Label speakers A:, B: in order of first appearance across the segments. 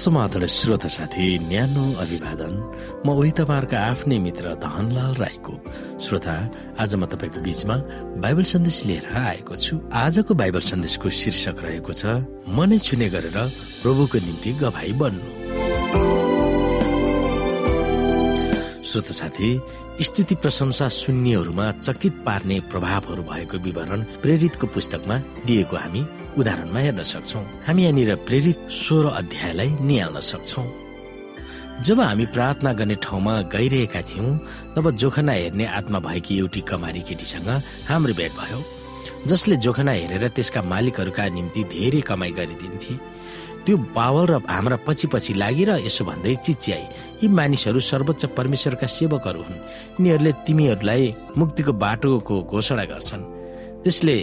A: समाधान श्रोता साथी न्यानो अभिवादन। म उही तपाईँहरूका आफ्नै मित्र धनलाल राईको। श्रोता आज म तपाईँको बीचमा बाइबल सन्देश लिएर आएको छु। आजको बाइबल सन्देशको शीर्षक रहेको छ मनै छुने गरेर प्रभुको निम्ति गवाई बन्नु। श्रोता साथी स्तुति प्रशंसा सुन्नेहरूमा चकित पार्ने प्रभावहरू भएको विवरण प्रेरितको पुस्तकमा दिएको हामी उदाहरणमा हेर्न सक्छौ। हामी यहाँनिर प्रेरित सोह्र अध्यायलाई निहाल्न सक्छौ। जब हामी प्रार्थना गर्ने ठाउँमा गइरहेका थियौँ तब जोखना हेर्ने आत्मा भएकी एउटी कमारी केटीसँग हाम्रो भेट भयो जसले जोखना हेरेर त्यसका मालिकहरूका निम्ति धेरै कमाई गरिदिन्थे। त्यो बावल र हाम्रा पछि पछि लागेर यसो भन्दै चिच्याए यी मानिसहरू सर्वोच्च परमेश्वरका सेवकहरू हुन्। यिनीहरूले तिमीहरूलाई मुक्तिको बाटोको घोषणा गर्छन्। त्यसले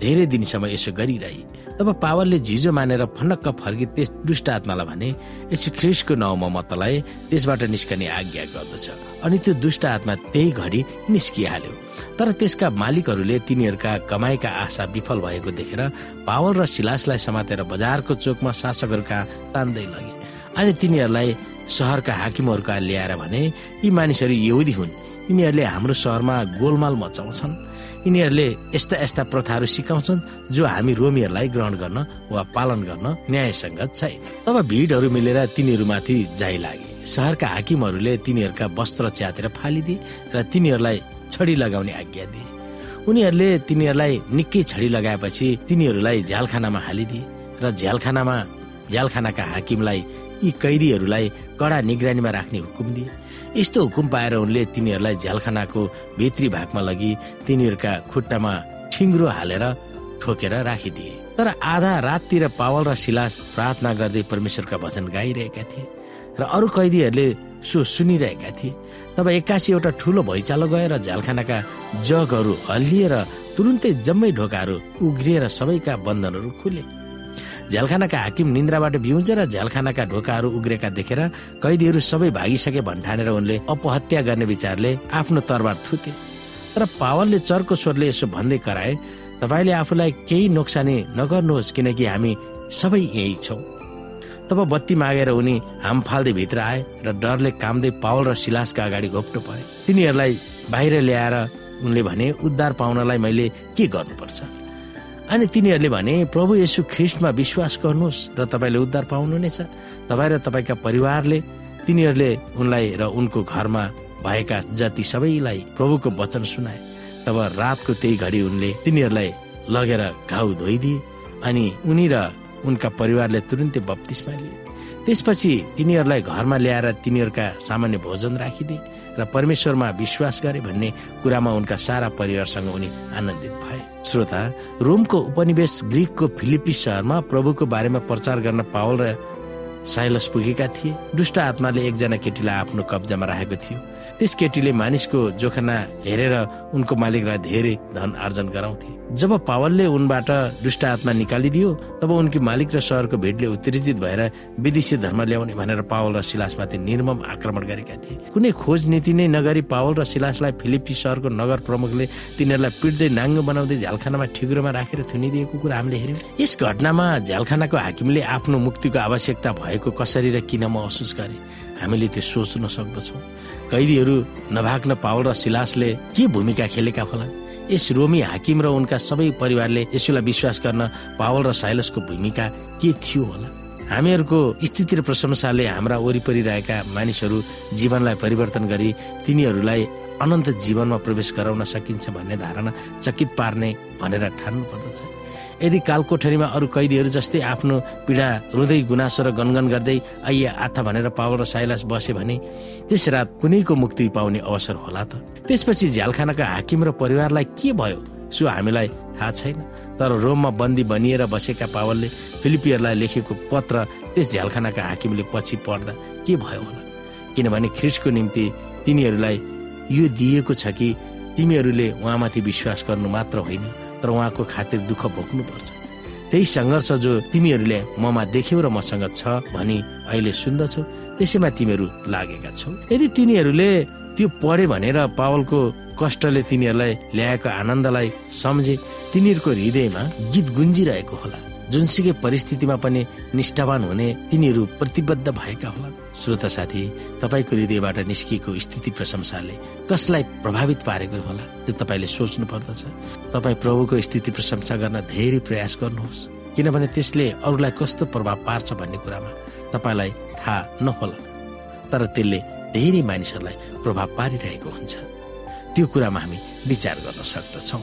A: धेरै दिनसम्म यसो गरिरहे। तब पावरले झिजो मानेर फनक्क फर्की त्यस दुष्ट आत्मालाई भने यसो ख्रिसको नाउँमा म तँलाई त्यसबाट निस्कने आज्ञा गर्दछ। अनि त्यो दुष्ट आत्मा त्यही घडी निस्किहाल्यो। तर त्यसका मालिकहरूले तिनीहरूका कमाइका आशा विफल भएको देखेर पावल र सिलासलाई समातेर बजारको चोकमा शासकहरूका तान्दै लगे। अनि तिनीहरूलाई सहरका हाकिमहरूका ल्याएर भने यी मानिसहरू यहुदी हुन्। यिनीहरूले हाम्रो सहरमा गोलमाल मचाउँछन्। यिनीहरूले यस्ता यस्ता प्रथाहरू सिकाउँछन् जो हामी रोमीहरूलाई ग्रहण गर्न वा पालन गर्न न्यायसङ्गत छैन। तब भिडहरू मिलेर तिनीहरूमाथि जाइ लागे। सहरका हाकिमहरूले तिनीहरूका वस्त्र च्यातेर फालिदिए र तिनीहरूलाई छडी लगाउने आज्ञा दिए। उनीहरूले तिनीहरूलाई निकै छडी लगाएपछि तिनीहरूलाई झ्यालखानामा हालिदिए र झ्यालखानामा झ्यालखानाका हाकिमलाई यी कैदीहरूलाई कडा निगरानीमा राख्ने हुकुम दिए। यस्तो हुकुम पाएर उनले तिनीहरूलाई झ्यालखानाको भित्री भागमा लगी तिनीहरूका खुट्टामा ठिङ्ग्रो हालेर ठोकेर राखिदिए। तर आधा राततिर पावल र शिलास प्रार्थना गर्दै परमेश्वरका भजन गाइरहेका थिए र अरू कैदीहरूले सो सुनिरहेका थिए। तब एक्कासी एउटा ठुलो भैँचालो गएर झ्यालखानाका जगहरू हल्लिएर तुरुन्तै जम्मै ढोकाहरू उग्रिएर सबैका बन्धनहरू खुले। झ्यालखानाका हाकिम निन्द्राबाट बिउजेर झ्यालखानाका ढोकाहरू उग्रेका देखेर कैदीहरू सबै भागिसके भन्ठानेर उनले अपहत्या गर्ने विचारले आफ्नो तरबार थुते। तर पावलले चर्को स्वरले यसो भन्दै कराए तपाईँले आफूलाई केही नोक्सानी नगर्नुहोस् किनकि हामी सबै यही छौँ। तब बत्ती मागेर उनी हाम फाल्दै भित्र आए र डरले कामदै पावल र सिलासका अगाडि घोप्टो परे। तिनीहरूलाई बाहिर ल्याएर उनले भने उद्धार पाउनलाई मैले के गर्नुपर्छ? अनि तिनीहरूले भने प्रभु येसु ख्रिस्टमा विश्वास गर्नुहोस् र तपाईँले उद्धार पाउनुहुनेछ तपाईँ र तपाईँका परिवारले तिनीहरूले उनलाई र उनको घरमा भएका जति सबैलाई प्रभुको वचन सुनाए। तब रातको त्यही घडी उनले तिनीहरूलाई लगेर घाउ धोइदिए अनि उनी र उनका परिवारले तुरुन्तै बत्तिसमा लिए। त्यसपछि तिनीहरूलाई घरमा ल्याएर तिनीहरूका सामान्य भोजन राखिदिए र परमेश्वरमा विश्वास गरे भन्ने कुरामा उनका सारा परिवारसँग उनी आनन्दित भए। श्रोता रोमको उपनिवेश ग्रिकको फिलिपिस सहरमा प्रभुको बारेमा प्रचार गर्न पावल र साइलस पुगेका थिए। दुष्ट आत्माले एकजना केटीलाई आफ्नो कब्जामा राखेको थियो। त्यस केटीले मानिसको जोखना हेरेर उनको मालिकलाई धेरै धन आर्जन गराउँथे। जब पावलले उनबाट दुष्ट आत्मा निकालिदियो तब उनकी मालिक र सहरको भिडले उत्तेजित भएर विदेशी धर्म ल्याउने भनेर पावल र सिलासमाथि निर्मम आक्रमण गरेका थिए। कुनै खोज नीति नै नगरी पावल र सिलासलाई फिलिपी सहरको नगर प्रमुखले तिनीहरूलाई पिट्दै नाङ्गो बनाउँदै झ्यालखानामा ठिग्रोमा राखेर थुनिदिएको कुरा हामीले हेर्यौँ यस घटनामा झ्यालखानाको हाकिमले आफ्नो मुक्तिको आवश्यकता भएको कसरी र किन महसुस गरे? हामीले त्यो सोच्न सक्दछौँ। कैदीहरू नभाग्न पावल र सिलासले के भूमिका खेलेका होला यस रोमी हाकिम र उनका सबै परिवारले यसुलाई विश्वास गर्न पावल र साइलसको भूमिका के थियो होला? हामीहरूको स्थिति र प्रशंसाले हाम्रा वरिपरि रहेका मानिसहरू जीवनलाई परिवर्तन गरी तिनीहरूलाई अनन्त जीवनमा प्रवेश गराउन सकिन्छ भन्ने धारणा चकित पार्ने भनेर ठान्नु पर्दछ यदि कालकोठरीमा अरू कैदीहरू जस्तै आफ्नो पीडा रुँदै गुनासो र गनगन गर्दै आइए आथा भनेर पावल र साइलास बसे भने त्यस रात कुनैको मुक्ति पाउने अवसर होला त? त्यसपछि झ्यालखानाका हाकिम र परिवारलाई के भयो? सो हामीलाई थाहा छैन। तर रोममा बन्दी बनिएर बसेका पावलले फिलिपियरलाई लेखेको पत्र त्यस झ्यालखानाका हाकिमले पछि पढ्दा के भयो होला? किनभने ख्रिस्टको निम्ति तिनीहरूलाई यो दिएको छ कि तिमीहरूले उहाँमाथि विश्वास गर्नु मात्र होइन। तर उहाँको खातिर दुःख भोग्नुपर्छ। त्यही सङ्घर्ष जो तिमीहरूले ममा देख्यौ र मसँग छ भनी अहिले सुन्दछौ त्यसैमा तिमीहरू लागेका छौ। यदि तिनीहरूले त्यो पढे भनेर पावलको कष्टले तिनीहरूलाई ल्याएको आनन्दलाई सम्झे तिनीहरूको हृदयमा गीत गुन्जिरहेको होला। जुनसुकै परिस्थितिमा पनि निष्ठावान हुने तिनीहरू प्रतिबद्ध भएका होलान्। श्रोता साथी तपाईँको हृदयबाट निस्किएको स्थिति प्रशंसाले कसलाई प्रभावित पारेको होला त्यो तपाईँले सोच्नु पर्दछ। तपाईँ प्रभुको स्थिति प्रशंसा गर्न धेरै प्रयास गर्नुहोस् किनभने त्यसले अरूलाई कस्तो प्रभाव पार्छ भन्ने कुरामा तपाईँलाई थाहा नहोला। तर त्यसले धेरै मानिसहरूलाई प्रभाव पारिरहेको हुन्छ। त्यो कुरामा हामी विचार गर्न सक्दछौँ।